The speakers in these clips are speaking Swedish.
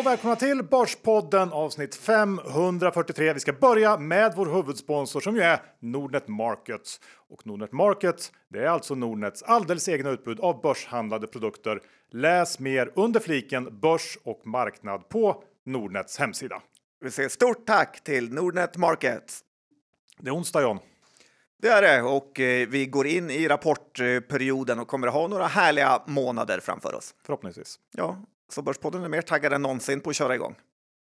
och välkomna till Börspodden avsnitt 543. Vi ska börja med vår huvudsponsor som ju är Nordnet Markets. Och Nordnet Markets, det är alltså Nordnets alldeles egna utbud av börshandlade produkter. Läs mer under fliken börs och marknad på Nordnets hemsida. Vi säger stort tack till Nordnet Markets. Det är onsdag John. Det är det och eh, vi går in i rapportperioden och kommer att ha några härliga månader framför oss. Förhoppningsvis. Ja, så Börspodden är mer taggad än någonsin på att köra igång.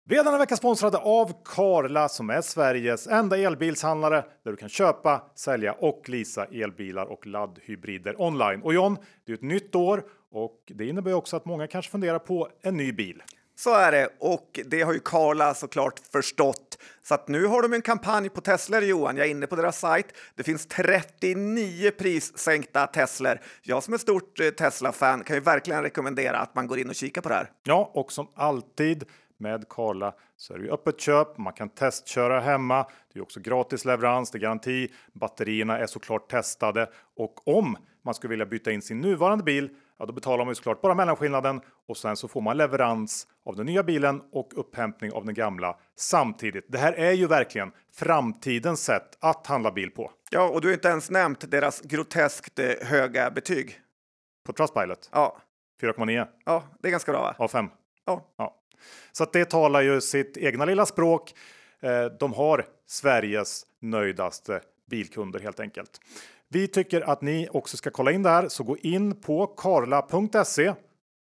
Vi är denna vecka sponsrade av Karla som är Sveriges enda elbilshandlare där du kan köpa, sälja och leasa elbilar och laddhybrider online. Och John, det är ett nytt år och det innebär också att många kanske funderar på en ny bil. Så är det och det har ju Karla såklart förstått. Så att nu har de en kampanj på Teslor Johan. Jag är inne på deras sajt. Det finns 39 prissänkta Teslor. Jag som är stort eh, Tesla-fan kan ju verkligen rekommendera att man går in och kikar på det här. Ja, och som alltid med Karla så är det ju öppet köp. Man kan testköra hemma. Det är också gratis leverans, det är garanti. Batterierna är såklart testade och om man skulle vilja byta in sin nuvarande bil ja, då betalar man ju såklart bara mellanskillnaden och sen så får man leverans av den nya bilen och upphämtning av den gamla samtidigt. Det här är ju verkligen framtidens sätt att handla bil på. Ja, och du har inte ens nämnt deras groteskt eh, höga betyg. På Trustpilot? Ja. 4,9? Ja, det är ganska bra va? Av 5? Ja. ja. Så att det talar ju sitt egna lilla språk. Eh, de har Sveriges nöjdaste bilkunder helt enkelt. Vi tycker att ni också ska kolla in det här, så gå in på karla.se.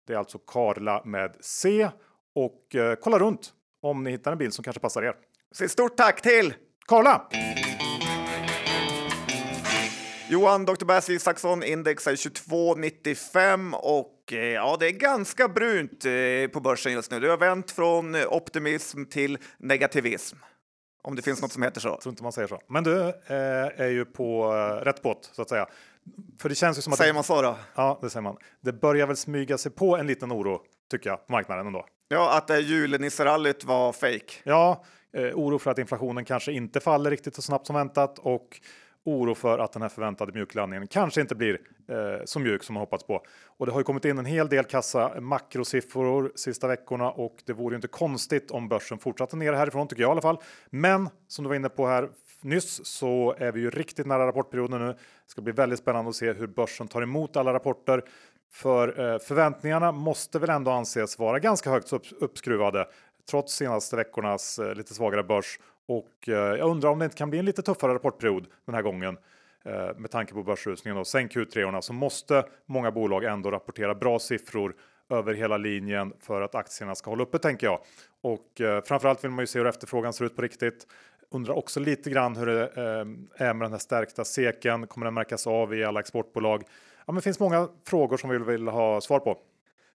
Det är alltså Karla med C och eh, kolla runt om ni hittar en bil som kanske passar er. Så stort tack till Karla! Johan, Dr. Bass Isaksson, index är 22,95 och eh, ja, det är ganska brunt eh, på börsen just nu. Det har vänt från optimism till negativism. Om det finns något som heter så. Jag tror inte man säger så. Men du eh, är ju på eh, rätt båt så att säga. För det känns ju som att... Säger man så då? Ja, det säger man. Det börjar väl smyga sig på en liten oro, tycker jag, på marknaden ändå. Ja, att det julenisserallyt var fake. Ja, eh, oro för att inflationen kanske inte faller riktigt så snabbt som väntat och oro för att den här förväntade mjuklandningen kanske inte blir eh, så mjuk som man hoppats på. Och det har ju kommit in en hel del kassa makrosiffror sista veckorna och det vore ju inte konstigt om börsen fortsatte ner härifrån tycker jag i alla fall. Men som du var inne på här nyss så är vi ju riktigt nära rapportperioden nu. Det ska bli väldigt spännande att se hur börsen tar emot alla rapporter. För eh, förväntningarna måste väl ändå anses vara ganska högt uppskruvade trots senaste veckornas eh, lite svagare börs och eh, jag undrar om det inte kan bli en lite tuffare rapportperiod den här gången eh, med tanke på börsrusningen och sen Q3 så måste många bolag ändå rapportera bra siffror över hela linjen för att aktierna ska hålla uppe tänker jag. Och eh, framförallt vill man ju se hur efterfrågan ser ut på riktigt. Undrar också lite grann hur det eh, är med den här stärkta seken. Kommer den märkas av i alla exportbolag? Ja, men det finns många frågor som vi vill ha svar på.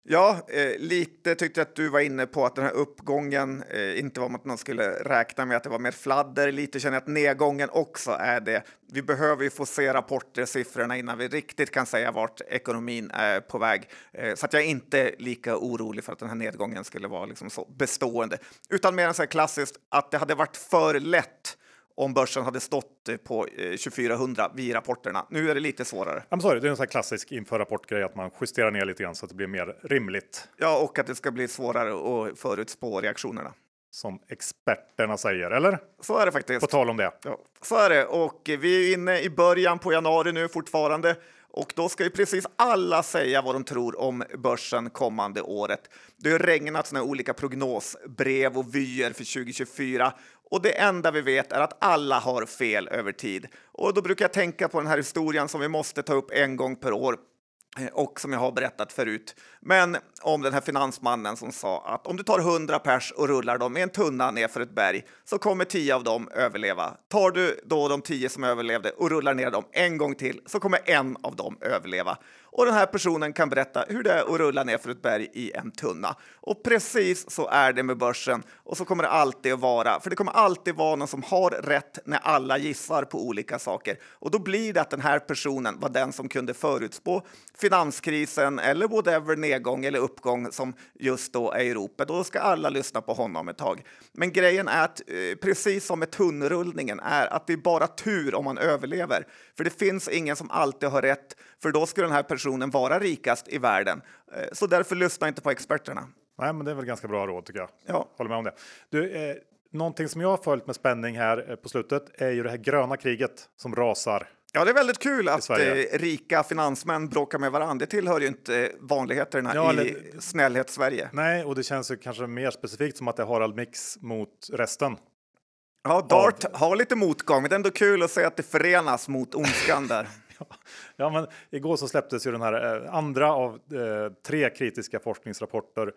Ja, eh, lite tyckte jag att du var inne på att den här uppgången eh, inte var att man skulle räkna med att det var mer fladder. Lite känner jag att nedgången också är det. Vi behöver ju få se rapporter, siffrorna innan vi riktigt kan säga vart ekonomin är på väg. Eh, så att jag är inte lika orolig för att den här nedgången skulle vara liksom så bestående, utan mer än så här klassiskt att det hade varit för lätt om börsen hade stått på 2400 eh, vid rapporterna. Nu är det lite svårare. I'm sorry, det är en sån klassisk inför rapportgrej att man justerar ner lite grann så att det blir mer rimligt. Ja, och att det ska bli svårare att förutspå reaktionerna. Som experterna säger, eller? Så är det faktiskt. På tal om det. Ja, så är det. Och vi är inne i början på januari nu fortfarande. Och då ska ju precis alla säga vad de tror om börsen kommande året. Det har regnat såna olika prognosbrev och vyer för 2024 och det enda vi vet är att alla har fel över tid. Och då brukar jag tänka på den här historien som vi måste ta upp en gång per år eh, och som jag har berättat förut. Men om den här finansmannen som sa att om du tar 100 pers och rullar dem i en tunna ner för ett berg så kommer 10 av dem överleva. Tar du då de 10 som överlevde och rullar ner dem en gång till så kommer en av dem överleva. Och den här personen kan berätta hur det är att rulla ner för ett berg i en tunna. Och precis så är det med börsen och så kommer det alltid att vara. För det kommer alltid vara någon som har rätt när alla gissar på olika saker. Och då blir det att den här personen var den som kunde förutspå finanskrisen eller whatever nedgång eller uppgång som just då är i ropet. Då ska alla lyssna på honom ett tag. Men grejen är att eh, precis som med tunnrullningen är att det är bara tur om man överlever. För det finns ingen som alltid har rätt, för då skulle den här personen vara rikast i världen. Eh, så därför lyssna inte på experterna. Nej, men det är väl ganska bra råd tycker jag. Ja. Håller med om det. Du, eh, någonting som jag har följt med spänning här eh, på slutet är ju det här gröna kriget som rasar. Ja, det är väldigt kul att Sverige. eh, rika finansmän bråkar med varandra. Det tillhör ju inte vanligheterna Ja, i eller- snällhets-Sverige. Nej, och det känns ju kanske mer specifikt som att det är Harald Mix mot resten. Ja, Dart har lite motgång, men det är ändå kul att se att det förenas mot ondskan där. Ja, men igår så släpptes ju den här eh, andra av eh, tre kritiska forskningsrapporter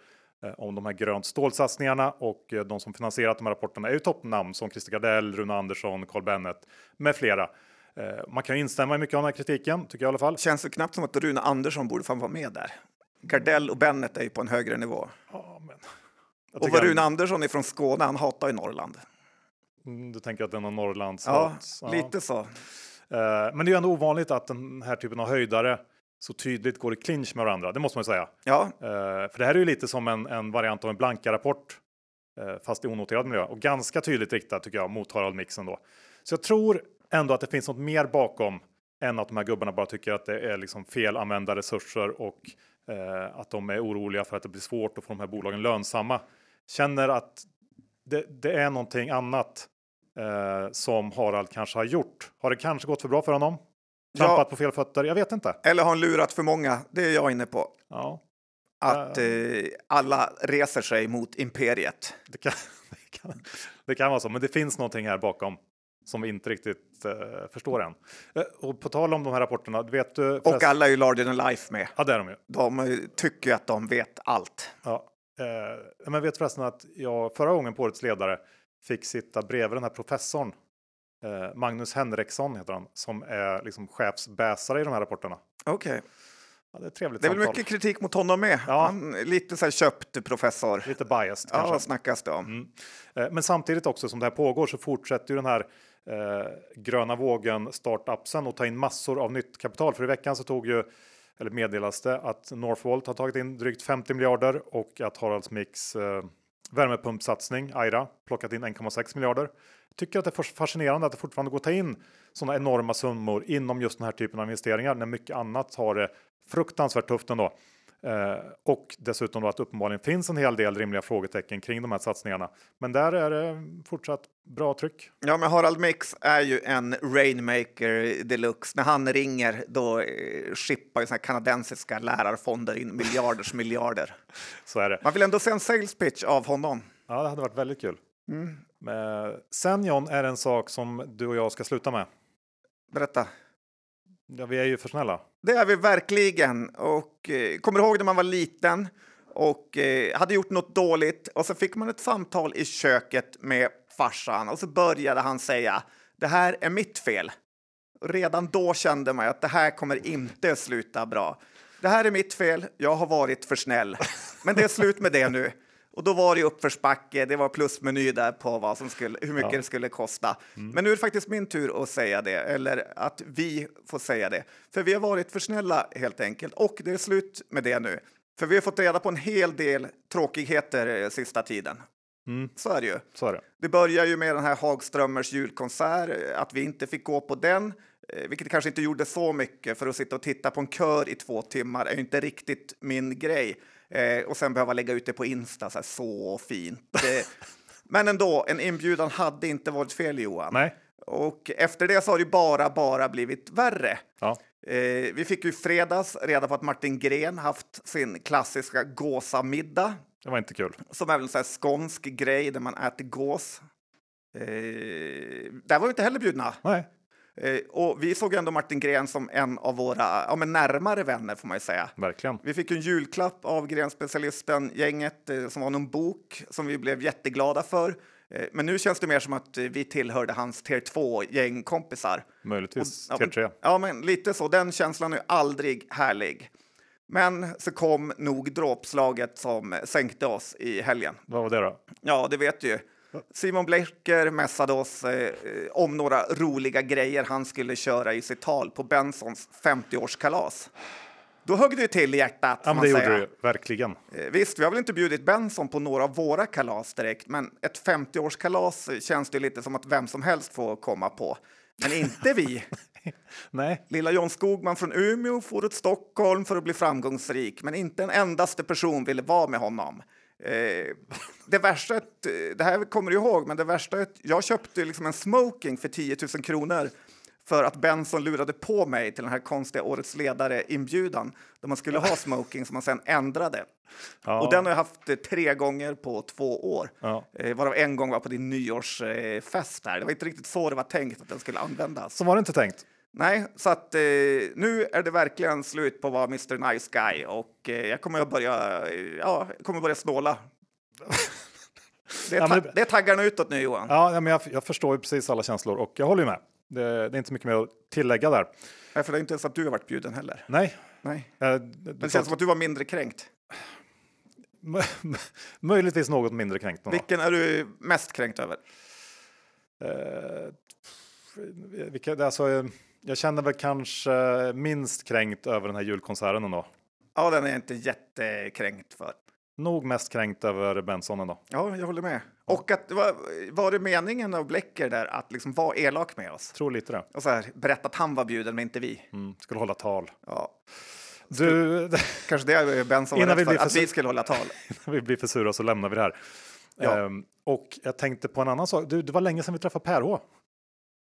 eh, om de här grönt stålsatsningarna och eh, de som finansierat de här rapporterna är ju toppnamn som Christer Gardell, Rune Andersson, Carl Bennet med flera. Eh, man kan instämma i mycket av den här kritiken, tycker jag i alla fall. Känns det knappt som att Rune Andersson borde fan vara med där. Gardell och Bennet är ju på en högre nivå. Ja, men... Och vad han- Rune Andersson är från Skåne, han hatar ju Norrland. Mm, Du tänker att är någon Norrlands Ja, hat? lite så. Eh, Men det är ändå ovanligt att den här typen av höjdare så tydligt går i clinch med varandra. Det måste man ju säga. Ja, Eh, För det här är ju lite som en, en variant av en blanka-rapport, eh, fast i onoterad miljö och ganska tydligt riktad tycker jag mot Harald Mixen då. Så jag tror ändå att det finns något mer bakom än att de här gubbarna bara tycker att det är liksom fel använda resurser och eh, att de är oroliga för att det blir svårt att få de här bolagen lönsamma. Känner att det, det är någonting annat eh, som Harald kanske har gjort. Har det kanske gått för bra för honom? Ja. Trampat på fel fötter? Jag vet inte. eller har han lurat för många? Det är jag inne på. Ja, Att eh, alla reser sig mot imperiet. Det kan, det, kan, det kan vara så, men det finns någonting här bakom som vi inte riktigt eh, förstår än. Eh, och på tal om de här rapporterna, vet du? Och alla är ju larger than life med. Ja, det är de ju. De tycker ju att de vet allt. Ja. Eh, men vet förresten att jag förra gången på Årets ledare fick sitta bredvid den här professorn. Eh, Magnus Henriksson heter han, som är liksom chefsbäsare i de här rapporterna. Okej. Ja, det är trevligt Det är samtal. mycket kritik mot honom med. Ja. Han lite så här köpt professor. Lite biased Ja, kanske. snackas det om? Mm. Eh, Men samtidigt också som det här pågår så fortsätter ju den här eh, gröna vågen startupsen och ta in massor av nytt kapital. För i veckan så tog ju, eller meddelas det att Northvolt har tagit in drygt 50 miljarder och att Haralds Mix eh, värmepumpsatsning, Aira, plockat in 1,6 miljarder. Tycker att det är fascinerande att det fortfarande går att ta in sådana enorma summor inom just den här typen av investeringar när mycket annat har det fruktansvärt tufft ändå. Eh, och dessutom då att uppenbarligen finns en hel del rimliga frågetecken kring de här satsningarna. Men där är det fortsatt bra tryck. Ja, men Harald Mix är ju en rainmaker deluxe. När han ringer då eh, skippar ju kanadensiska lärarfonder in miljarders miljarder. Så är det. Man vill ändå se en sales pitch av honom. Ja, det hade varit väldigt kul. Men sen John är det en sak som du och jag ska sluta med. Berätta. Ja, vi är ju för snälla. Det är vi verkligen. Och eh, kommer du ihåg när man var liten och eh, hade gjort något dåligt och så fick man ett samtal i köket med farsan och så började han säga det här är mitt fel. Och redan då kände man att det här kommer inte sluta bra. Det här är mitt fel. Jag har varit för snäll, men det är slut med det nu. Och då var det uppförsbacke. Det var plusmeny där på vad som skulle, hur mycket Ja. det skulle kosta. Men nu är det faktiskt min tur att säga det, eller att vi får säga det. För vi har varit för snälla helt enkelt. Och det är slut med det nu. För vi har fått reda på en hel del tråkigheter eh, sista tiden. Mm. Så är det ju. Är det. Det börjar ju med den här Hagströmers julkonsert, att vi inte fick gå på den, vilket kanske inte gjorde så mycket för att sitta och titta på en kör i två timmar är ju inte riktigt min grej. Eh, och sen behöva lägga ut det på Insta, så, här, så fint. Eh, men ändå, en inbjudan hade inte varit fel Johan. Nej. Och efter det så har det bara, bara blivit värre. Ja. Eh, vi fick ju fredags reda på att Martin Gren haft sin klassiska gåsamiddag Det var inte kul. som är väl en sån här skånsk grej där man äter gås. Eh, där var vi inte heller bjudna. Nej. Eh, och vi såg ändå Martin Gren som en av våra ja, men närmare vänner får man ju säga. Verkligen. Vi fick en julklapp av Grenspecialisten gänget eh, som var någon bok som vi blev jätteglada för. Eh, men nu känns det mer som att vi tillhörde hans tier 2 gängkompisar. Möjligtvis Ja, tier 3. Ja, men lite så. Den känslan är aldrig härlig. Men så kom nog dråpslaget som sänkte oss i helgen. Vad var det då? Ja, det vet du ju. Simon Blecker mässade oss eh, om några roliga grejer han skulle köra i sitt tal på Bensons 50-årskalas. Då högg det till i hjärtat. Ja, det gjorde ju. Verkligen. Eh, Visst, vi har väl inte bjudit Benson på några av våra kalas direkt, men ett 50-årskalas känns det lite som att vem som helst får komma på. Men inte vi. Nej. Lilla John Skogman från Umeå for till Stockholm för att bli framgångsrik, men inte en endaste person ville vara med honom. Eh, det värsta, eh, det här kommer du ihåg, men det värsta är att jag köpte liksom en smoking för 10 000 kronor för att Benson lurade på mig till den här konstiga Årets ledare-inbjudan där man skulle ha smoking som man sen ändrade. Ja. Och den har jag haft eh, tre gånger på två år, Ja. eh, varav en gång var på din nyårsfest. här. Det var inte riktigt så det var tänkt att den skulle användas. Så var det inte tänkt. Nej, så att eh, nu är det verkligen slut på att vara Mr Nice Guy och eh, jag kommer att börja, eh, ja, jag kommer att börja snåla. Det är, Ja, det- det är taggarna utåt nu Johan. Ja, men jag, jag förstår ju precis alla känslor och jag håller ju med. Det, det är inte mycket mer att tillägga där. Nej, för det är inte ens att du har varit bjuden heller. Nej. Nej. Men det känns som att du var mindre kränkt. Möjligtvis något mindre kränkt. Vilken är du mest kränkt över? Eh, vilka, alltså, jag känner väl kanske minst kränkt över den här julkonserten ändå. Ja, den är jag inte jättekränkt för. Nog mest kränkt över Benson ändå. Ja, jag håller med. Och att var, var det meningen av Blecker där att liksom vara elak med oss? Tror lite det. Och så här, berätta att han var bjuden men inte vi. Mm, skulle hålla tal. Ja, Du, kanske det är Benson var Innan vi för, att vi skulle hålla tal. vi blir för sura så lämnar vi det här. Ja. Ehm, och jag tänkte på en annan sak. Du, det var länge sedan vi träffade Per H.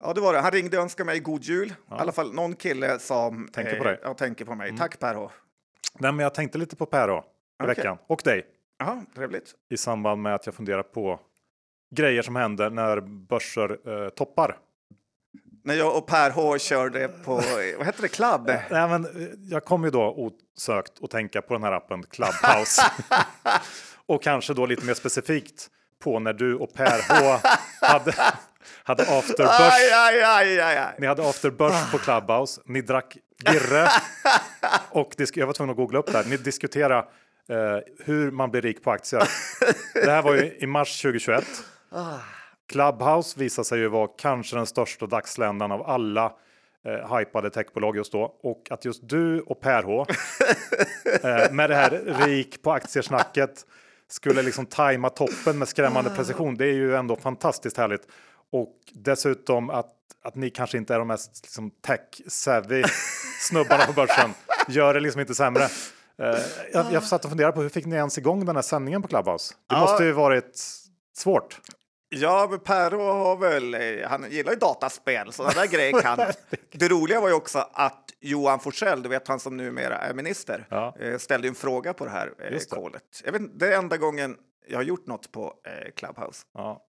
Ja, det var det. Han ringde och önskade mig god jul. I alla fall någon kille som Tänker på dig. Mm. Ja, tänker på mig. Tack Per H. Nej, men jag tänkte lite på Per H i Okej. veckan. Och dig. Jaha, trevligt. I samband med att jag funderar på grejer som händer när börser eh, toppar. När jag och Per H körde på, vad heter det, Club? Nej, men, eh, jag kom ju då osökt att tänka på den här appen Clubhouse. och kanske då lite mer specifikt på när du och Per H hade, hade afterbörs. Aj, aj, aj, aj, aj. Ni hade afterbörs på Clubhouse. Ni drack birre. och jag var tvungen att googla upp det här. Ni diskuterade eh, hur man blir rik på aktier. det här var ju i mars 2021. Clubhouse visade sig ju vara kanske den största dagsländan av alla eh, hypade techbolag just då. Och att just du och Per H eh, med det här rik på aktiesnacket skulle liksom tajma toppen med skrämmande precision. Det är ju ändå fantastiskt härligt. Och dessutom att, att ni kanske inte är de mest liksom, tech-savvy snubbarna på börsen gör det liksom inte sämre. Eh, jag, jag satt och funderade på hur fick ni ens igång den här sändningen på Clubhouse? Det Ja. måste ju varit svårt. Ja, men Per H har väl, eh, han gillar ju dataspel, så där grejer kan. Det roliga var ju också att Johan Forssell, du vet han som numera är minister, Ja. eh, ställde en fråga på det här Just det. callet. Jag vet, inte, det är enda gången jag har gjort något på Clubhouse. Ja.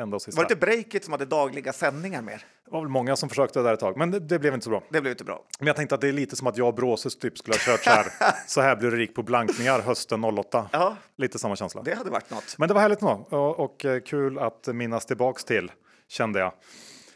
Ända sista. Var det inte Breakit som hade dagliga sändningar mer? Det var väl många som försökte det där ett tag, men det, det blev inte så bra. Det blev inte bra. Men jag tänkte att det är lite som att jag och Bråses typ skulle ha kört så här. så här blir du rik på blankningar hösten 08. Ja, Lite samma känsla. det hade varit något. Men det var härligt nog och, och eh, kul att minnas tillbaks till kände jag.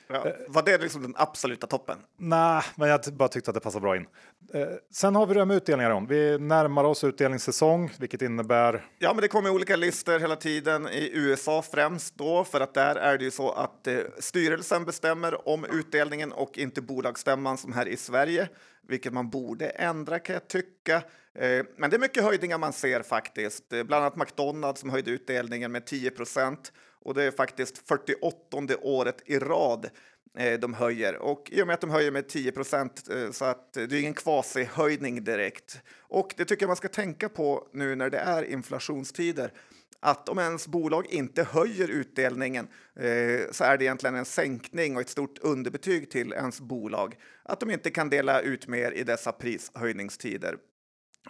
Ja. Var det liksom den absoluta toppen? Nej, men jag bara tyckte att det passade bra in. Eh, sen har vi det här med utdelningar. John. Vi närmar oss utdelningssäsong, vilket innebär Ja, men det kommer olika listor hela tiden i USA främst då, för att där är det ju så att eh, styrelsen bestämmer om utdelningen och inte bolagsstämman som här i Sverige, vilket man borde ändra kan jag tycka. Eh, men det är mycket höjningar man ser faktiskt, eh, bland annat McDonalds som höjde utdelningen med 10 procent och det är faktiskt 48 året i rad eh, de höjer. Och i och med att de höjer med 10 procent eh, så att det är ingen kvasi-höjning direkt. Och det tycker jag man ska tänka på nu när det är inflationstider. Att om ens bolag inte höjer utdelningen eh, så är det egentligen en sänkning och ett stort underbetyg till ens bolag. Att de inte kan dela ut mer i dessa prishöjningstider.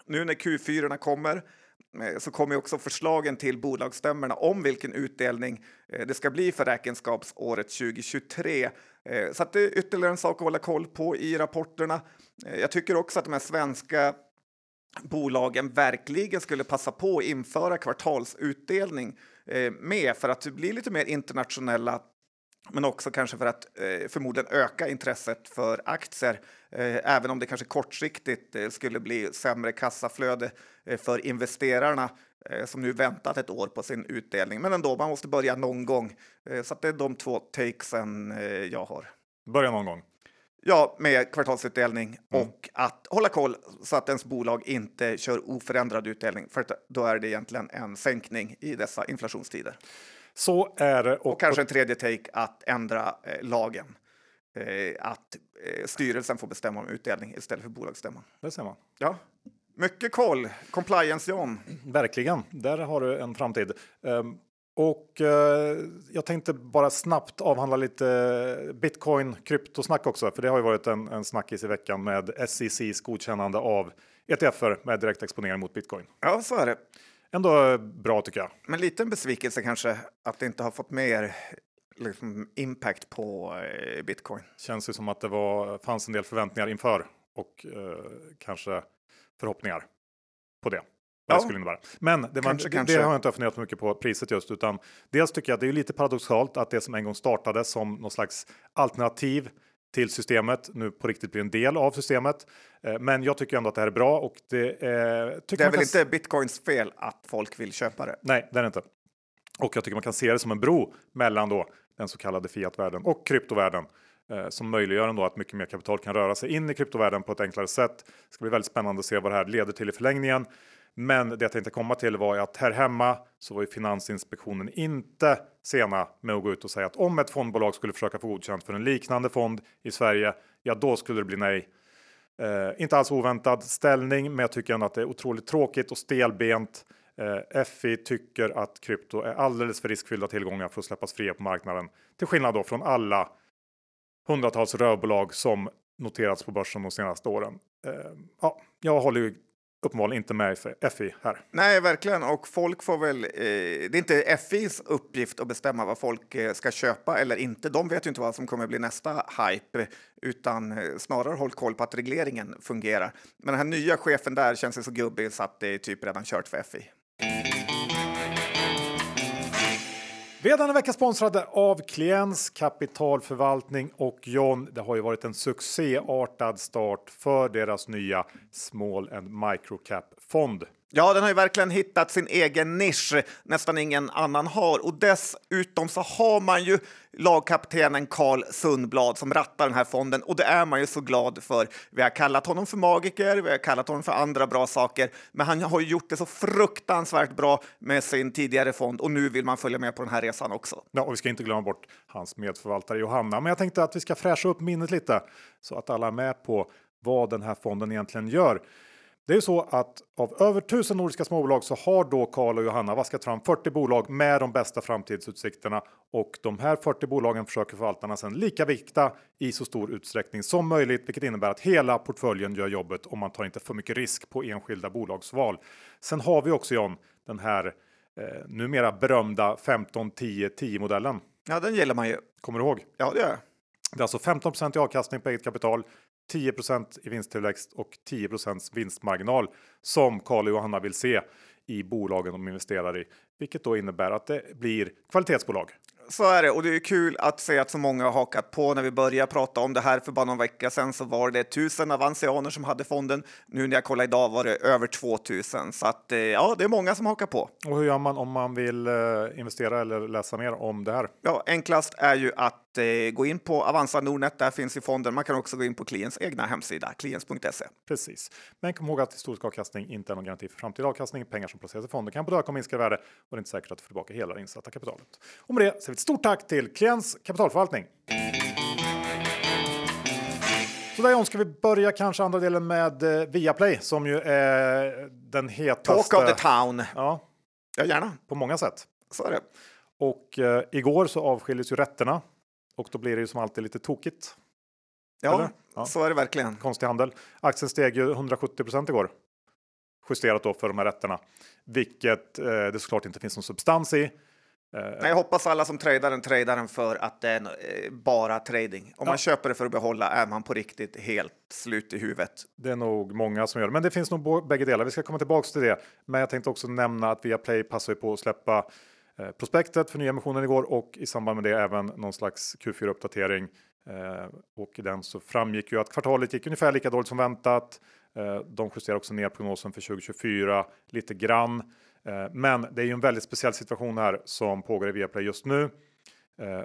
Nu när Q4 kommer Eh, så kommer också förslagen till bolagsstämmorna om vilken utdelning eh, det ska bli för räkenskapsåret 2023. Eh, så att det är ytterligare en sak att hålla koll på i rapporterna. Jag tycker också att de här svenska bolagen verkligen skulle passa på att införa kvartalsutdelning med för att bli lite mer internationella men också kanske för att eh, förmodligen öka intresset för aktier, eh, även om det kanske kortsiktigt eh, skulle bli sämre kassaflöde eh, för investerarna eh, som nu väntat ett år på sin utdelning. Men ändå, man måste börja någon gång. Eh, så det är de två takesen jag har. börja någon gång. Ja, med kvartalsutdelning och att hålla koll så att ens bolag inte kör oförändrad utdelning, för då är det egentligen en sänkning i dessa inflationstider. Så är det. Och, Och kanske en tredje take att ändra eh, lagen. Eh, att eh, styrelsen får bestämma om utdelning istället för bolagsstämman. Det ser man. Ja, Mycket koll. Compliance John. Verkligen, där har du en framtid. Um, och uh, jag tänkte bara snabbt avhandla lite bitcoin kryptosnack också, för det har ju varit en, en snackis i veckan med SECs godkännande av ETFer med direkt exponering mot bitcoin. Ja, så är det. Ändå bra tycker jag. Men lite en besvikelse kanske att det inte har fått mer liksom, impact på eh, bitcoin. Känns ju som att det var, fanns en del förväntningar inför och eh, kanske förhoppningar på det. Vad ja. det skulle innebära. Men det, var, kanske, det, kanske. det har jag inte funderat så mycket på priset just, utan dels tycker jag att det är lite paradoxalt att det som en gång startade som någon slags alternativ till systemet nu på riktigt blir en del av systemet. Eh, men jag tycker ändå att det här är bra och det, eh, det är väl kan... inte bitcoins fel att folk vill köpa det? Nej, det är det inte. Och jag tycker man kan se det som en bro mellan då den så kallade fiatvärlden och kryptovärlden eh, som möjliggör ändå att mycket mer kapital kan röra sig in i kryptovärlden på ett enklare sätt. Det ska bli väldigt spännande att se vad det här leder till i förlängningen. Men det jag tänkte komma till var att här hemma så var ju Finansinspektionen inte sena med att gå ut och säga att om ett fondbolag skulle försöka få godkänt för en liknande fond i Sverige, ja då skulle det bli nej. Eh, inte alls oväntad ställning, men jag tycker ändå att det är otroligt tråkigt och stelbent. Eh, FI tycker att krypto är alldeles för riskfyllda tillgångar för att släppas fria på marknaden. Till skillnad då från alla hundratals rövbolag som noterats på börsen de senaste åren. Eh, ja, jag håller ju uppenbarligen inte med FI här. Nej, verkligen. Och folk får väl... Eh, det är inte FIs uppgift att bestämma vad folk eh, ska köpa eller inte. De vet ju inte vad som kommer bli nästa hype, utan eh, snarare håll koll på att regleringen fungerar. Men den här nya chefen där känns ju så gubbig så att det är typ redan kört för FI. Redan en vecka sponsrade av Kliens kapitalförvaltning och John. Det har ju varit en succéartad start för deras nya Small and Microcap fond. Ja, den har ju verkligen hittat sin egen nisch, nästan ingen annan har. Och dessutom så har man ju lagkaptenen Carl Sundblad som rattar den här fonden och det är man ju så glad för. Vi har kallat honom för magiker, vi har kallat honom för andra bra saker, men han har ju gjort det så fruktansvärt bra med sin tidigare fond och nu vill man följa med på den här resan också. Ja, och vi ska inte glömma bort hans medförvaltare Johanna, men jag tänkte att vi ska fräscha upp minnet lite så att alla är med på vad den här fonden egentligen gör. Det är så att av över tusen nordiska småbolag så har då Karl och Johanna vaskat fram 40 bolag med de bästa framtidsutsikterna och de här 40 bolagen försöker förvaltarna sedan lika vikta i så stor utsträckning som möjligt, vilket innebär att hela portföljen gör jobbet och man tar inte för mycket risk på enskilda bolagsval. Sen har vi också John den här eh, numera berömda 15 10 10 modellen. Ja, den gillar man ju. Kommer du ihåg? Ja, det gör jag. Det är alltså 15 i avkastning på eget kapital 10% i vinsttillväxt och 10% vinstmarginal som Karl och Johanna vill se i bolagen de investerar i, vilket då innebär att det blir kvalitetsbolag. Så är det och det är kul att se att så många har hakat på. När vi började prata om det här för bara någon vecka sedan så var det tusen avansianer som hade fonden. Nu när jag kollade idag var det över 2000 så att eh, ja, det är många som hakar på. Och hur gör man om man vill eh, investera eller läsa mer om det här? Ja, enklast är ju att gå in på Avanza Nordnet. Där finns ju fonden. Man kan också gå in på Kliens egna hemsida, kliens.se. Precis, men kom ihåg att historisk avkastning inte är någon garanti för framtida avkastning. Pengar som placeras i fonden kan både öka och minska värde och det är inte säkert att får tillbaka hela det insatta kapitalet. Och med det säger vi ett stort tack till Kliens kapitalförvaltning. Så där John, ska vi börja kanske andra delen med eh, Viaplay som ju är den hetaste. Talk of the town. Ja, ja gärna. På många sätt. Så är det. Och eh, igår så avskildes ju rätterna och då blir det ju som alltid lite tokigt. Ja, ja, så är det verkligen. Konstig handel. Aktien steg ju 170% igår. Justerat då för de här rätterna, vilket eh, det såklart inte finns någon substans i. Eh, Nej, jag hoppas alla som tradar den tradar den för att det är eh, bara trading. Om ja. man köper det för att behålla är man på riktigt helt slut i huvudet. Det är nog många som gör det, men det finns nog bägge delar. Vi ska komma tillbaks till det. Men jag tänkte också nämna att Viaplay passar på att släppa Eh, prospektet för nyemissionen igår och i samband med det även någon slags Q4 uppdatering. Eh, och i den så framgick ju att kvartalet gick ungefär lika dåligt som väntat. Eh, de justerar också ner prognosen för 2024 lite grann. Men det är ju en väldigt speciell situation här som pågår i Viaplay just nu.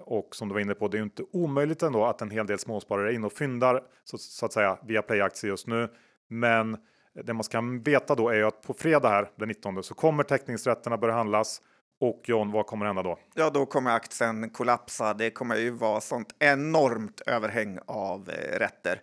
Och som du var inne på, det är ju inte omöjligt ändå att en hel del småsparare är inne och fyndar så, så att säga Viaplay aktier just nu. Men det man ska veta då är ju att på fredag här den 19 så kommer teckningsrätterna börja handlas och John, vad kommer hända då? Ja, då kommer aktien kollapsa. Det kommer ju vara sånt enormt överhäng av eh, rätter.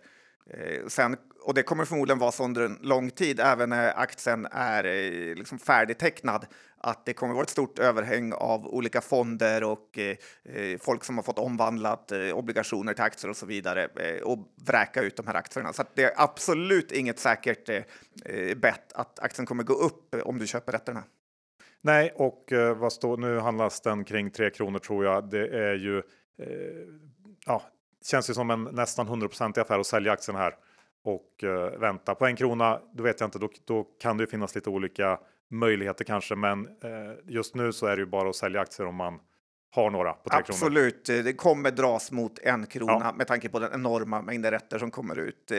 Eh, sen, och det kommer förmodligen vara så under en lång tid, även när aktien är eh, liksom färdigtecknad, att det kommer vara ett stort överhäng av olika fonder och eh, eh folk som har fått omvandlat eh, obligationer till aktier och så vidare eh, och vräka ut de här aktierna. Så det är absolut inget säkert eh, eh, bett att aktien kommer gå upp om du köper rätterna. Nej, och vad står nu handlas den kring 3 kronor tror jag. Det är ju ja, känns ju som en nästan 100% affär att sälja aktien här och uh, vänta på en krona. Då vet jag inte, då, då kan det ju finnas lite olika möjligheter kanske, men uh, just nu så är det ju bara att sälja aktier om man har några på 3 Absolut, kronor. det kommer dras mot en krona ja. med tanke på den enorma mängden rätter som kommer ut. Eh,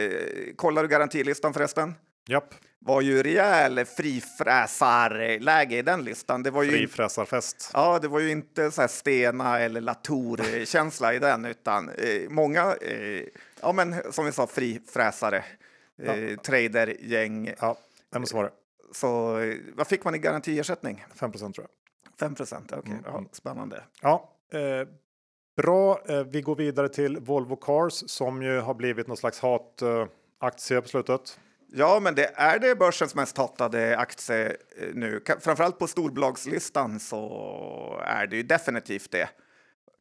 kollar du garantilistan förresten? Japp. var ju rejäl frifräsarläge i den listan. Det var ju Frifräsarfest. Ja, det var ju inte så här Stena eller Latour-känsla i den, utan eh, många, eh, ja men som vi sa, frifräsare, eh, ja. tradergäng. Ja, det måste vara det. Så eh, vad fick man i garantiersättning? 5% tror jag. 5 procent, okej. Okay. Mm. Ja, spännande. Ja, eh, bra. Eh, vi går vidare till Volvo Cars som ju har blivit någon slags hataktie på slutet. Ja, men det är det börsens mest hatade aktie eh, nu. Framförallt på storbolagslistan så är det ju definitivt det,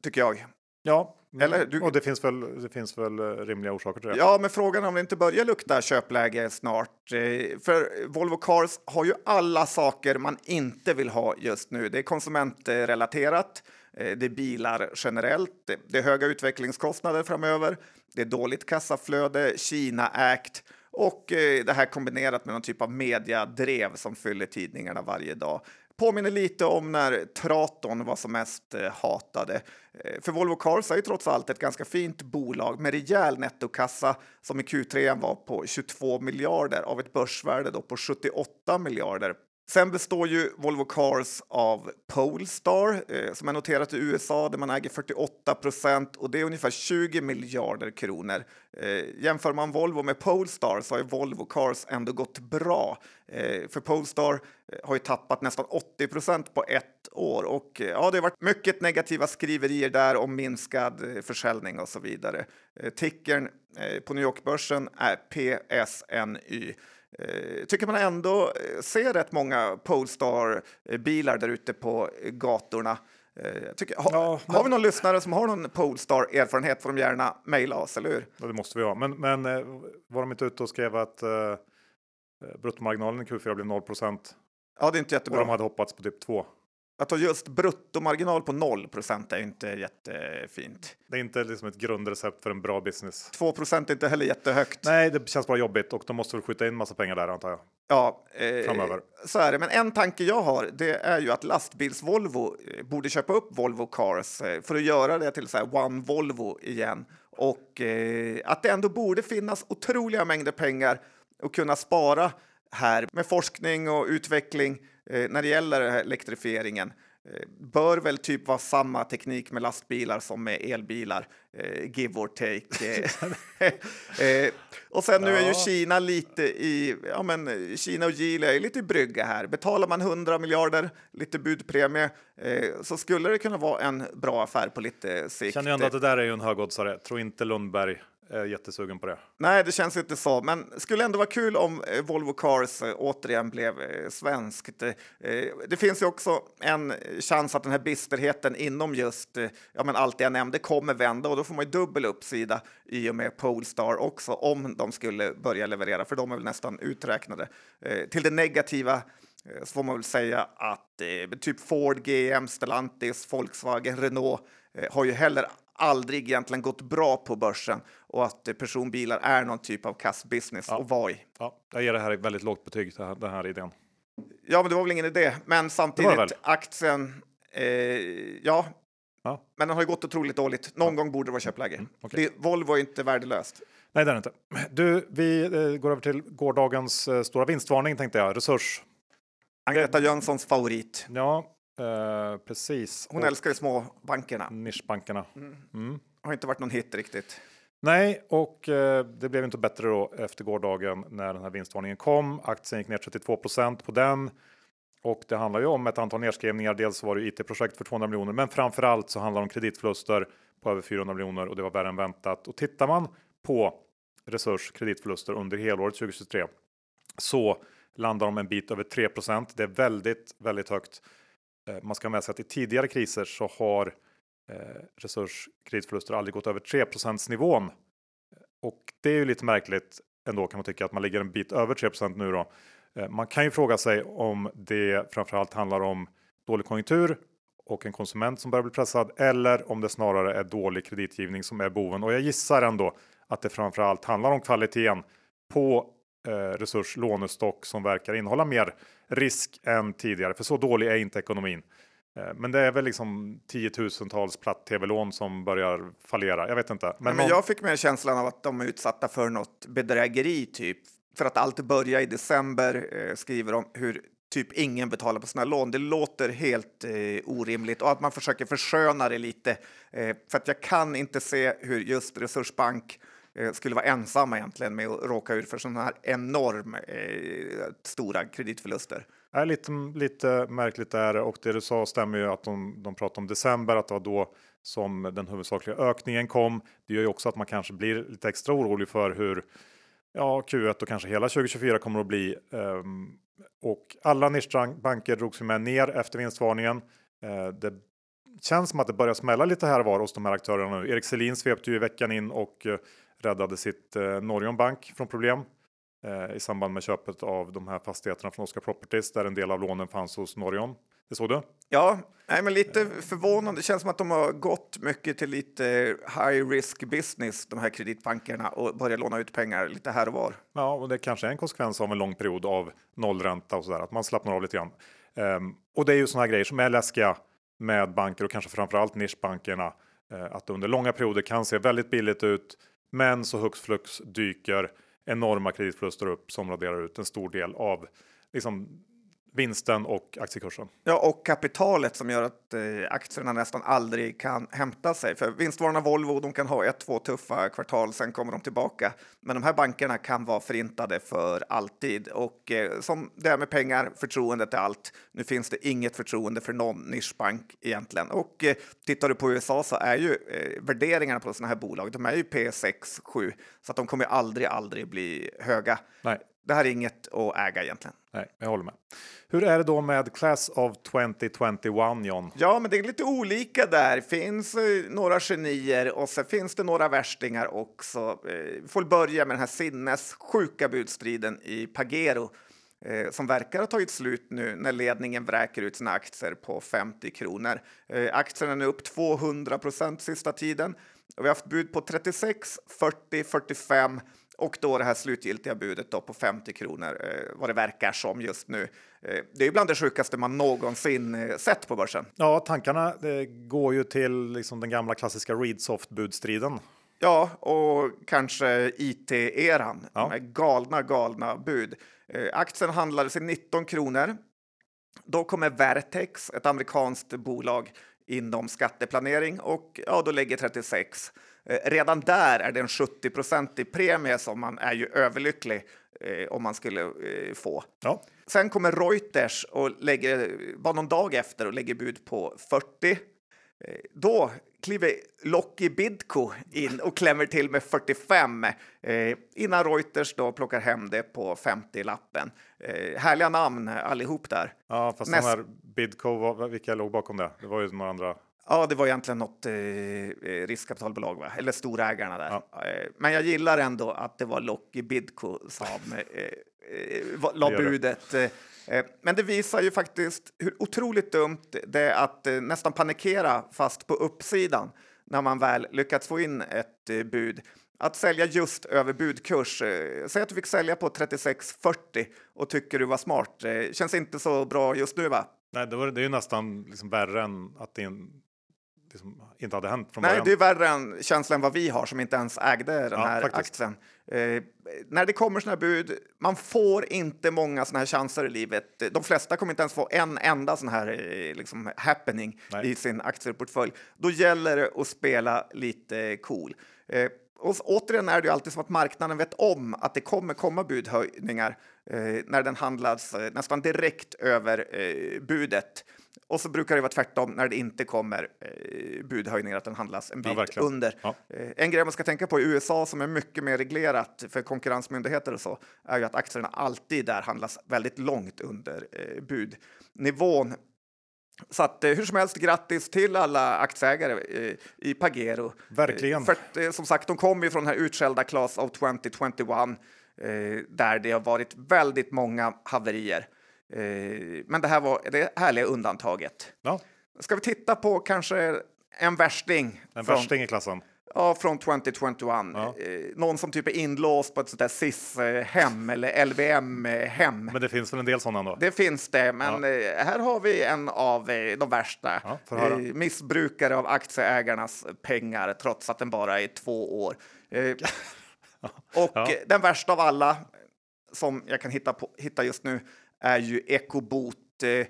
tycker jag. Ja, Eller, du... och det finns, väl, det finns väl eh, rimliga orsaker till det. Ja, men frågan är om det inte börjar lukta köpläge snart. Eh, för Volvo Cars har ju alla saker man inte vill ha just nu. Det är konsumentrelaterat, det är bilar generellt, det är höga utvecklingskostnader framöver, det är dåligt kassaflöde, Kina-ägt och eh, det här kombinerat med någon typ av mediadrev som fyller tidningarna varje dag. Påminner lite om när Traton var som mest eh, hatade. Eh, för Volvo Cars är ju trots allt ett ganska fint bolag med rejäl nettokassa som i Q3 var på 22 miljarder av ett börsvärde då på 78 miljarder Sen består ju Volvo Cars av Polestar eh, som är noterat i USA där man äger 48 procent och det är ungefär 20 miljarder kronor. Eh, jämför man Volvo med Polestar så har ju Volvo Cars ändå gått bra. Eh, för Polestar eh, har ju tappat nästan 80 procent på ett år och eh, ja, det har varit mycket negativa skriverier där om minskad eh, försäljning och så vidare. tickern på New York-börsen är PSNY. Eh, tycker man ändå eh, ser rätt många Polestar-bilar där ute på gatorna. Eh, tycker, ha, ja, men... Har vi någon lyssnare som har någon Polestar-erfarenhet får de gärna mejla oss, eller hur? Ja, det måste vi ha. Men, men var de inte ute och skrev att uh, bruttomarginalen i Q4 blev 0% Ja, det är inte jättebra. Och de hade hoppats på typ 2. Att ha just bruttomarginal på 0% är inte jättefint. Det är inte liksom ett grundrecept för en bra business. 2 är inte heller jättehögt. Nej, det känns bara jobbigt och de måste väl skjuta in massa pengar där antar jag. Ja, eh, Framöver. så är det. Men en tanke jag har, det är ju att lastbils-Volvo eh, borde köpa upp Volvo Cars eh, för att göra det till så här One Volvo igen. Och eh, att det ändå borde finnas otroliga mängder pengar att kunna spara här med forskning och utveckling eh, när det gäller elektrifieringen eh, bör väl typ vara samma teknik med lastbilar som med elbilar, eh, give or take. eh, och sen nu är ju Kina lite i, ja men Kina och Geely är lite i brygga här. Betalar man 100 miljarder, lite budpremie, eh, så skulle det kunna vara en bra affär på lite sikt. Känner ju ändå att det där är ju en högoddsare. Tror inte Lundberg är jättesugen på det. Nej, det känns inte så, men skulle ändå vara kul om eh, Volvo Cars eh, återigen blev eh, svenskt. Det finns ju också en chans att den här bisterheten inom just ja, men allt det jag nämnde kommer vända och då får man ju dubbel uppsida i och med Polestar också om de skulle börja leverera, för de är väl nästan uträknade. Till det negativa så får man väl säga att typ Ford, GM, Stellantis, Volkswagen, Renault har ju heller aldrig egentligen gått bra på börsen och att personbilar är någon typ av kassbusiness ja. och var i. Ja, jag ger det här ett väldigt lågt betyg, den här, den här idén. Ja, men det var väl ingen idé. Men samtidigt, aktien, eh, ja, ja, men den har ju gått otroligt dåligt. Någon ja. gång borde det vara köpläge. Mm, okay. det, Volvo är inte värdelöst. Nej, det är det inte. Du, vi eh, går över till gårdagens eh, stora vinstvarning tänkte jag, Resurs. Agneta Jönssons favorit. Ja, Eh, precis. Hon och älskar ju små bankerna. Nischbankerna. Mm. Mm. Har inte varit någon hit riktigt. Nej, och eh, det blev inte bättre då efter gårdagen när den här vinstvarningen kom. Aktien gick ner 32% på den. Och det handlar ju om ett antal nedskrivningar. Dels var det IT-projekt för 200 miljoner, men framför allt så handlar det om kreditförluster på över 400 miljoner och det var värre än väntat. Och tittar man på Resurs kreditförluster under helåret 2023 så landar de en bit över 3% Det är väldigt, väldigt högt. Eh, man ska ha med sig att i tidigare kriser så har eh, Resurs kreditförluster aldrig gått över 3 nivån. Och det är ju lite märkligt ändå kan man tycka att man ligger en bit över 3% nu då. Eh, man kan ju fråga sig om det framförallt handlar om dålig konjunktur och en konsument som börjar bli pressad eller om det snarare är dålig kreditgivning som är boven. Och jag gissar ändå att det framförallt handlar om kvaliteten på eh, resurs lånestock som verkar innehålla mer risk än tidigare. För så dålig är inte ekonomin. Eh, men det är väl liksom tiotusentals platt-tv-lån som börjar fallera. Jag vet inte. Men, men någon... jag fick mer känslan av att de är utsatta för något bedrägeri typ. För att allt börjar i december eh, skriver de hur typ ingen betalar på sina lån. Det låter helt eh, orimligt och att man försöker försköna det lite. Eh, för att jag kan inte se hur just Resursbank Eh, skulle vara ensamma egentligen med att råka ut för sådana här enormt eh, stora kreditförluster. Är lite, lite märkligt är det och det du sa stämmer ju att de, de pratar om december, att det var då som den huvudsakliga ökningen kom. Det gör ju också att man kanske blir lite extra orolig för hur ja, Q1 och kanske hela 2024 kommer att bli. Um, och alla nischbanker drogs med ner efter vinstvarningen. Uh, det känns som att det börjar smälla lite här och var hos de här aktörerna nu. Erik Selin svepte ju i veckan in och uh, räddade sitt uh, Norion Bank från problem i samband med köpet av de här fastigheterna från Oscar Properties där en del av lånen fanns hos Norion. Det såg du? Ja, nej, men lite förvånande. Det känns som att de har gått mycket till lite high risk business, de här kreditbankerna, och börjat låna ut pengar lite här och var. Ja, och det kanske är en konsekvens av en lång period av nollränta och så där, att man slappnar av lite grann. Um, och det är ju här grejer som är läskiga med banker och kanske framförallt nischbankerna. Uh, att under långa perioder kan se väldigt billigt ut, men så hux flux dyker enorma kreditförluster upp som raderar ut en stor del av liksom, vinsten och aktiekursen. Ja, och kapitalet som gör att eh, aktierna nästan aldrig kan hämta sig. För vinstvarorna Volvo, de kan ha ett, två tuffa kvartal, sen kommer de tillbaka. Men de här bankerna kan vara förintade för alltid. Och eh, som det är med pengar, förtroendet är allt. Nu finns det inget förtroende för någon nischbank egentligen. Och eh, tittar du på USA så är ju eh, värderingarna på sådana här bolag, de är ju P6, 7, så att de kommer aldrig, aldrig bli höga. Nej. Det här är inget att äga egentligen. Nej, jag håller med. Hur är det då med Class of 2021 John? Ja, men det är lite olika där. Finns eh, några genier och så finns det några värstingar också. Eh, vi får börja med den här sinnessjuka budstriden i Pagero eh, som verkar ha tagit slut nu när ledningen vräker ut sina aktier på 50 kronor. Aktien är nu upp 200 procent sista tiden. Och vi har haft bud på 36, 40, 45 och då det här slutgiltiga budet då på 50 kronor, eh, vad det verkar som just nu. Eh, det är bland det sjukaste man någonsin eh, sett på börsen. Ja, tankarna går ju till liksom den gamla klassiska Readsoft-budstriden. Ja, och kanske IT-eran. Ja. De galna, galna bud. Eh, aktien handlades i 19 kronor. Då kommer Vertex, ett amerikanskt bolag inom skatteplanering och ja, då lägger 36. Eh, redan där är det en 70% premie som man är ju överlycklig eh, om man skulle eh, få. Ja. Sen kommer Reuters och lägger, bara någon dag efter och lägger bud på 40. Eh, då kliver Locky Bidco in och klämmer till med 45 eh, innan Reuters då plockar hem det på 50-lappen. Eh, härliga namn allihop där. Ja, fast Näst... de här Bidco, vilka låg bakom det? Det var ju några andra. Ja, det var egentligen något eh, eh, riskkapitalbolag, va? eller storägarna där. Ja. Eh, men jag gillar ändå att det var Locky Bidco som eh, eh, la budet. Men det visar ju faktiskt hur otroligt dumt det är att nästan panikera fast på uppsidan när man väl lyckats få in ett bud. Att sälja just över budkurs. Säg att du fick sälja på 36,40 och tycker du var smart. Känns inte så bra just nu, va? Nej, det, var, det är ju nästan liksom värre än att det liksom inte hade hänt från Nej, början. det är värre än känslan vad vi har som inte ens ägde den ja, här faktiskt. aktien. Eh, när det kommer sådana här bud, man får inte många sådana här chanser i livet. De flesta kommer inte ens få en enda sån här eh, liksom, happening Nej. i sin aktieportfölj. Då gäller det att spela lite cool. Eh, och återigen är det ju alltid som att marknaden vet om att det kommer komma budhöjningar eh, när den handlas eh, nästan direkt över eh, budet. Och så brukar det vara tvärtom när det inte kommer eh, budhöjningar, att den handlas en bit verkligen. under. Ja. Eh, en grej man ska tänka på i USA som är mycket mer reglerat för konkurrensmyndigheter och så är ju att aktierna alltid där handlas väldigt långt under eh, budnivån. Så att eh, hur som helst, grattis till alla aktieägare eh, i Pagero. Verkligen. För att, som sagt, de kommer ju från den här utskällda Class of 2021 eh, där det har varit väldigt många haverier. Eh, men det här var det härliga undantaget. Ja, Ska vi titta på kanske en värsting? en från, värsting i klassen. Ja, från 2021. Ja. Eh, någon som typ är inlåst på ett sånt där SIS-hem eller LVM-hem. Men det finns väl en del sådana ändå? Det finns det, men Ja. eh, här har vi en av de värsta. Ja, missbrukare av aktieägarnas pengar trots att den bara är två år. Och den värsta av alla som jag kan hitta, på, hitta just nu är ju Ecobot. Eh, eh,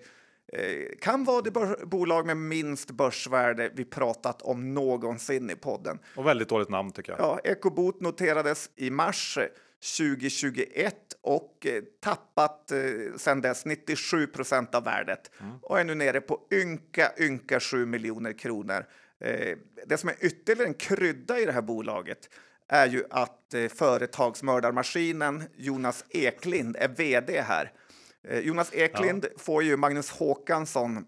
kan vara det bolag med minst börsvärde vi pratat om någonsin i podden. Och väldigt dåligt namn tycker jag. Ja, Ecobot noterades i mars eh, 2021 och eh, tappat eh, sedan dess 97 procent av värdet och är nu nere på ynka, ynka 7 miljoner kronor. Eh, det som är ytterligare en krydda i det här bolaget är ju att eh, företagsmördarmaskinen Jonas Eklind är vd här. Eh, Jonas Eklind får ju Magnus Håkansson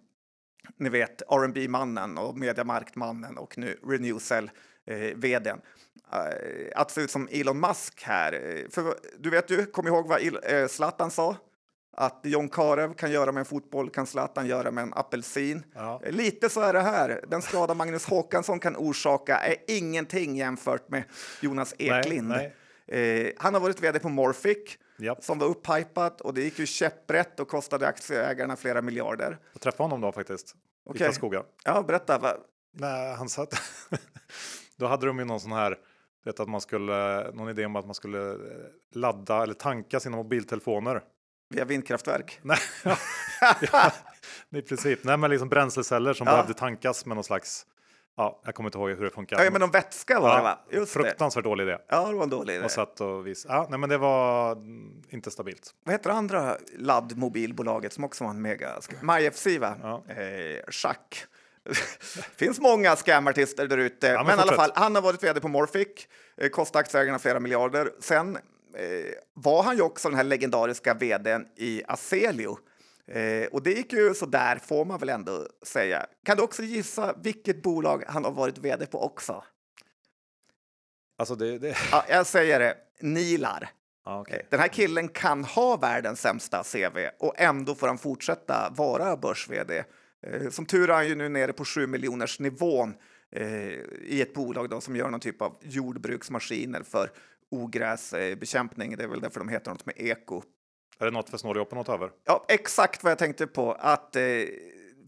ni vet rb mannen och Mediamarkt-mannen och nu Renewcell eh, vdn. Att se ut som Elon Musk här. Eh, För du vet ju, kom ihåg vad Il- eh, Zlatan sa? Att John Karev kan göra med en fotboll kan Zlatan göra med en apelsin. Ja. Eh, Lite så är det här. Den skada Magnus Håkansson kan orsaka är ingenting jämfört med Jonas Eklind. nej. Eh, han har varit vd på Morphic Japp. som var upphypat och det gick ju käpprätt och kostade aktieägarna flera miljarder. Jag träffade honom då faktiskt. Okej. I Karlskoga. Ja, berätta. Va? Nej, han satt... då hade de ju någon sån här, vet att man skulle, någon idé om att man skulle eh, ladda eller tanka sina mobiltelefoner. Via vindkraftverk? Nej, ja, i princip. Nej, men liksom bränsleceller som Ja. behövde tankas med någon slags, ja, jag kommer inte ihåg hur det funkar. Ja, men om vätska var det va? Just det. fruktansvärt dålig idé. Ja, det var en dålig idé. Och satt och vis. Ja, nej, men det var mm, inte stabilt. Vad heter det andra laddmobilbolaget som också var en mega... MyFC va? Ja. Eh, Schack. finns många scamartister där ute. men men i alla fall, han har varit vd på Morphic, eh, kostat aktieägarna flera miljarder. Sen eh, var han ju också den här legendariska vdn i Aselio. Eh, och det gick ju så där får man väl ändå säga. Kan du också gissa vilket bolag han har varit vd på också? Alltså det, det... Ja, jag säger det, Nilar. Ja, okej. Eh, Den här killen kan ha världens sämsta CV och ändå får han fortsätta vara börs-vd. Eh, Som tur är han ju nu nere på 7 miljoners nivån eh, i ett bolag då, som gör någon typ av jordbruksmaskiner för ogräsbekämpning. Det är väl därför de heter något med eko. Är det något för Snårjoppen att ta över? Ja, exakt vad jag tänkte på. Att, eh,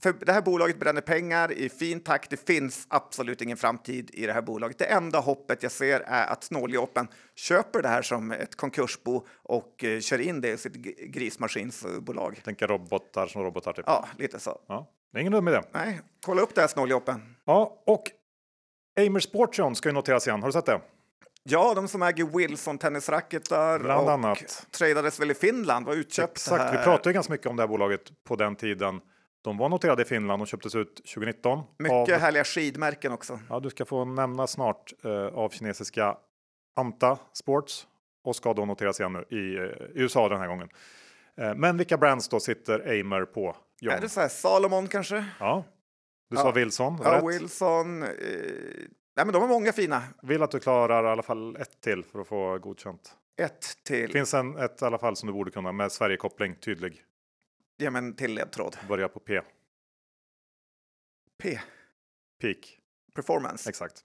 för det här bolaget bränner pengar i fin takt. Det finns absolut ingen framtid i det här bolaget. Det enda hoppet jag ser är att Snåljåpen köper det här som ett konkursbo och eh, kör in det i sitt grismaskinsbolag. Tänka robotar som robotar typ. Ja, lite så. Ja, det är ingen dum idé. Nej, kolla upp det här Snåljåpen. Ja, och Amer Sportion ska ju noteras igen. Har du sett det? Ja, de som äger Wilson tennisracketar Bland och annat. tradades väl i Finland, var utköpt Exakt, här. vi pratade ju ganska mycket om det här bolaget på den tiden. De var noterade i Finland och köptes ut 2019. Mycket av, härliga skidmärken också. ja, du ska få nämna snart eh, av kinesiska Anta Sports och ska då noteras igen nu i eh, USA den här gången. Eh, men vilka brands då sitter Amer på? John? Är det så här Salomon kanske? Ja, du Ja. sa Wilson. Ja, rätt. Wilson. Nej, men de har många fina. Vill att du klarar i alla fall ett till för att få godkänt. Ett till. Finns en, ett i alla fall som du borde kunna med Sverigekoppling, tydlig. Ge mig en till ledtråd. Börjar på P. P. Peak. Performance. Exakt.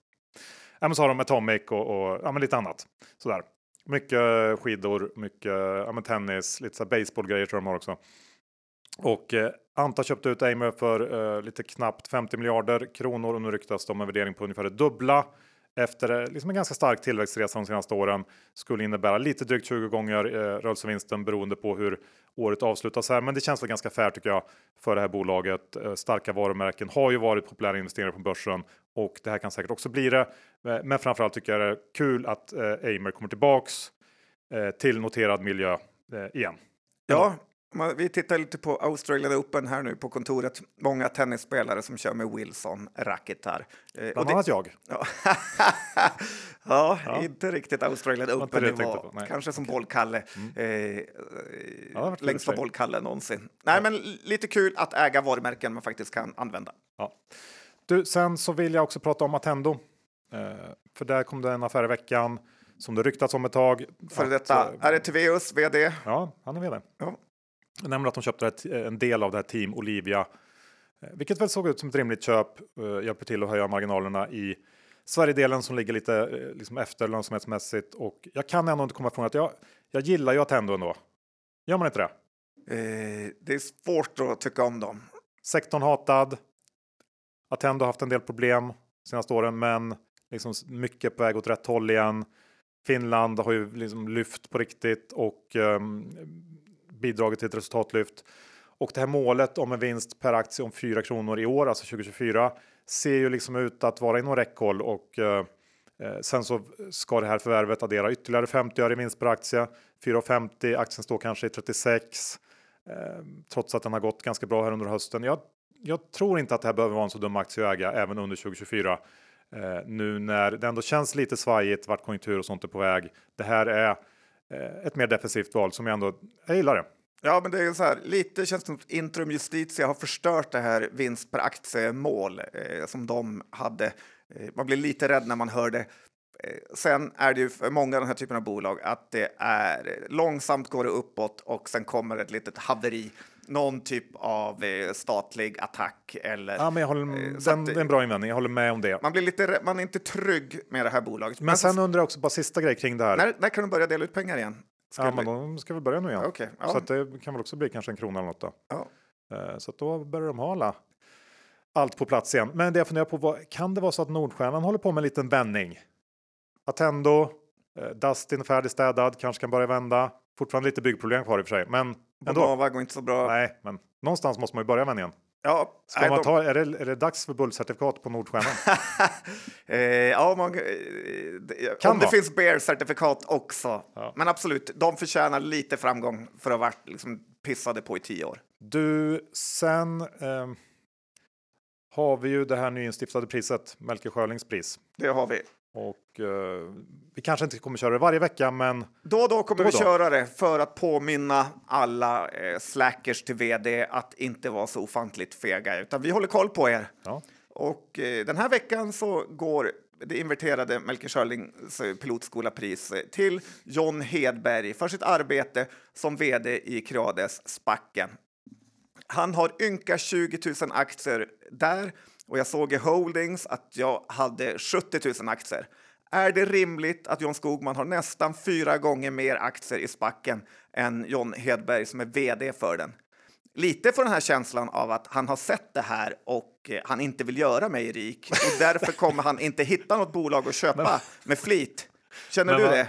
Ja, men så har de Atomic och, och ja, men lite annat. Sådär. Mycket skidor, mycket ja, men tennis, lite baseballgrejer tror jag de har också. Och eh, Anta köpte ut Amer för eh, lite knappt 50 miljarder kronor och nu ryktas de om en värdering på ungefär det dubbla. Efter eh, liksom en ganska stark tillväxtresa de senaste åren skulle innebära lite drygt 20 gånger eh, rörelsevinsten beroende på hur året avslutas här. Men det känns väl ganska fair tycker jag för det här bolaget. Eh, starka varumärken har ju varit populära investeringar på börsen och det här kan säkert också bli det. Eh, Men framförallt tycker jag det är kul att eh, Amer kommer tillbaks eh, till noterad miljö eh, igen. Ja, vi tittar lite på Australian Open här nu på kontoret. Många tennisspelare som kör med Wilson-racketar. Eh, Bland det- annat jag. Ja. ja, inte riktigt Australian Open det på. Mm. Kanske som bollkalle. Eh, eh, har varit längsta bollkalle någonsin. Nej, men lite kul att äga varumärken man faktiskt kan använda. Ja. Du, sen så vill jag också prata om Attendo. Eh, för där kom det en affär i veckan som det ryktats om ett tag. För att, detta eh, är det Tveus vd. Ja, han är vd. Ja. Nämligen att de köpte ett, en del av det här Team Olivia. eh, Vilket väl såg ut som ett rimligt köp. eh, Hjälper till att höja marginalerna i Sverigedelen som ligger lite eh, liksom efter lönsamhetsmässigt. Och jag kan ändå inte komma ifrån att jag, jag gillar ju Attendo ändå. Gör man inte det? Eh, det är svårt att tycka om dem. Sektorn hatad. Attendo har haft en del problem senaste åren, men liksom mycket på väg åt rätt håll igen. Finland har ju liksom lyft på riktigt och ehm, bidragit till ett resultatlyft. Och det här målet om en vinst per aktie om 4 kronor i år, alltså 2024, ser ju liksom ut att vara inom räckhåll och eh, eh, sen så ska det här förvärvet addera ytterligare 50 öre i vinst per aktie. 4,50, aktien står kanske i 36 eh, trots att den har gått ganska bra här under hösten. Jag, jag tror inte att det här behöver vara en så dum aktie att äga även under 2024. Eh, nu när det ändå känns lite svajigt vart konjunktur och sånt är på väg. Det här är Eh, ett mer defensivt val som jag ändå, jag gillar det. Ja, men det är så här, lite känns det som att Intrum Justitia har förstört det här vinst per aktiemål eh, som de hade. Eh, man blir lite rädd när man hör det. Eh, sen är det ju för många av den här typen av bolag att det är eh, långsamt går det uppåt och sen kommer ett litet haveri. Någon typ av eh, statlig attack eller Ja, men jag håller, Eh, den, att- det är en bra invändning, jag håller med om det. man blir lite man är inte trygg med det här bolaget. Men sen undrar jag också bara sista grej kring det här. när, när kan de börja dela ut pengar igen? ja, Skulle- men de ska väl börja nu igen. Okej, ja. Så det kan väl också bli kanske en krona eller något då. Ja. Eh, Så då börjar de ha alla, allt på plats igen. Men det jag funderar på, vad, kan det vara så att Nordstjärnan håller på med en liten vändning? Attendo, eh, Dustin är färdigstädad, kanske kan börja vända. Fortfarande lite byggproblem kvar i och för sig, men ändå. Bonava går inte så bra. Nej, men någonstans måste man ju börja vändningen. Ja, Ska nej, man de- ta, är, det, är det dags för bullcertifikat på Nordstjärnan? eh, ja, man, eh, Kan om det vara. finns bear-certifikat också. Ja. Men absolut, de förtjänar lite framgång för att ha varit liksom, pissade på i tio år. Du, sen ehm, har vi ju det här nyinstiftade priset, Melker Schörlings pris. Det har vi. Och eh, vi kanske inte kommer köra det varje vecka, men Då och då kommer Då vi då. köra det för att påminna alla eh, slackers till vd att inte vara så ofantligt fega, utan vi håller koll på er. ja, Och eh, den här veckan så går det inverterade Melker Schörlings eh, pilotskolapris eh, till John Hedberg för sitt arbete som vd i Creades Spacken. Han har ynka 20 000 aktier där och jag såg i Holdings att jag hade 70 000 aktier. Är det rimligt att John Skogman har nästan fyra gånger mer aktier i Spacken än John Hedberg som är vd för den? Lite får den här känslan av att han har sett det här och eh, han inte vill göra mig rik och därför kommer han inte hitta något bolag att köpa med flit. Känner Men du det?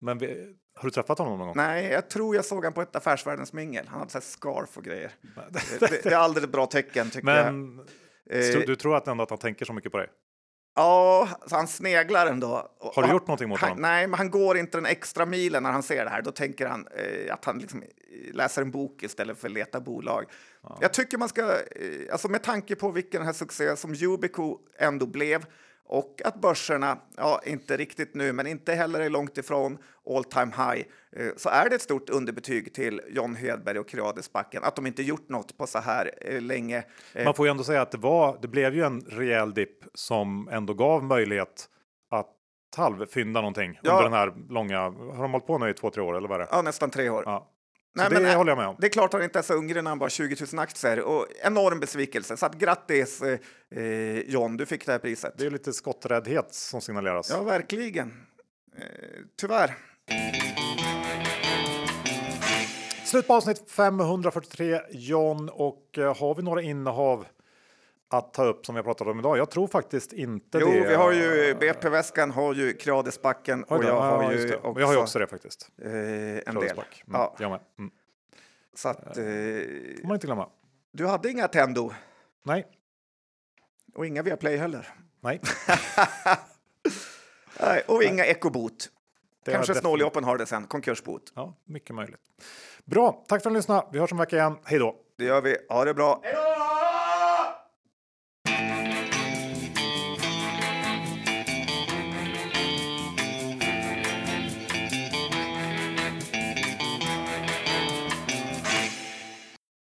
men vi, har du träffat honom någon gång? Nej, jag tror jag såg han på ett Affärsvärldens mingel. Han hade så här scarf och grejer. Det, det, det är aldrig ett bra tecken tycker jag. Men Eh, så du tror att ändå att han tänker så mycket på dig? Ja, så han sneglar ändå. Har du gjort någonting mot han, honom? Nej, men han går inte den extra milen när han ser det här. Då tänker han eh, att han liksom, eh, läser en bok istället för att leta bolag. Jag tycker man ska, eh, alltså med tanke på vilken här succé som Yubico ändå blev och att börserna, ja, inte riktigt nu, men inte heller är långt ifrån all time high, eh, så är det ett stort underbetyg till John Hedberg och Creadesbacken att de inte gjort något på så här eh, länge. Eh, Man får ju ändå säga att det var. Det blev ju en rejäl dipp som ändå gav möjlighet att halvfynda någonting Ja. under den här långa. Har de hållit på nu i två, tre år eller vad är det? Ja, nästan tre år. Ja. Nej, det äh, håller jag med om. Det är klart att han inte är så ung han bara 20 000 aktier och enorm besvikelse. Så att grattis eh, eh, John, du fick det här priset. Det är lite skotträddhet som signaleras. Ja, verkligen. Eh, tyvärr. Slut på avsnitt 543 John och eh, har vi några innehav att ta upp som vi har pratat om idag? Jag tror faktiskt inte Jo, det. vi har ju BP-väskan, har ju Creadesbacken Oj och jag ja, har ju också, Jag har ju också det faktiskt. eh, en del. Claudesback. Mm, Ja, Jag med. Mm. så att, eh, får man inte glömma. du hade inga Tendo Nej, och inga Viaplay heller. nej. Nej, och inga Ecobot. Det Kanske snåljåpen har det sen, konkursbot. Ja, mycket möjligt. Bra, tack för att ni lyssnade. Vi hörs om en vecka igen. Hej då! Det gör vi. Ha det bra. Hej då!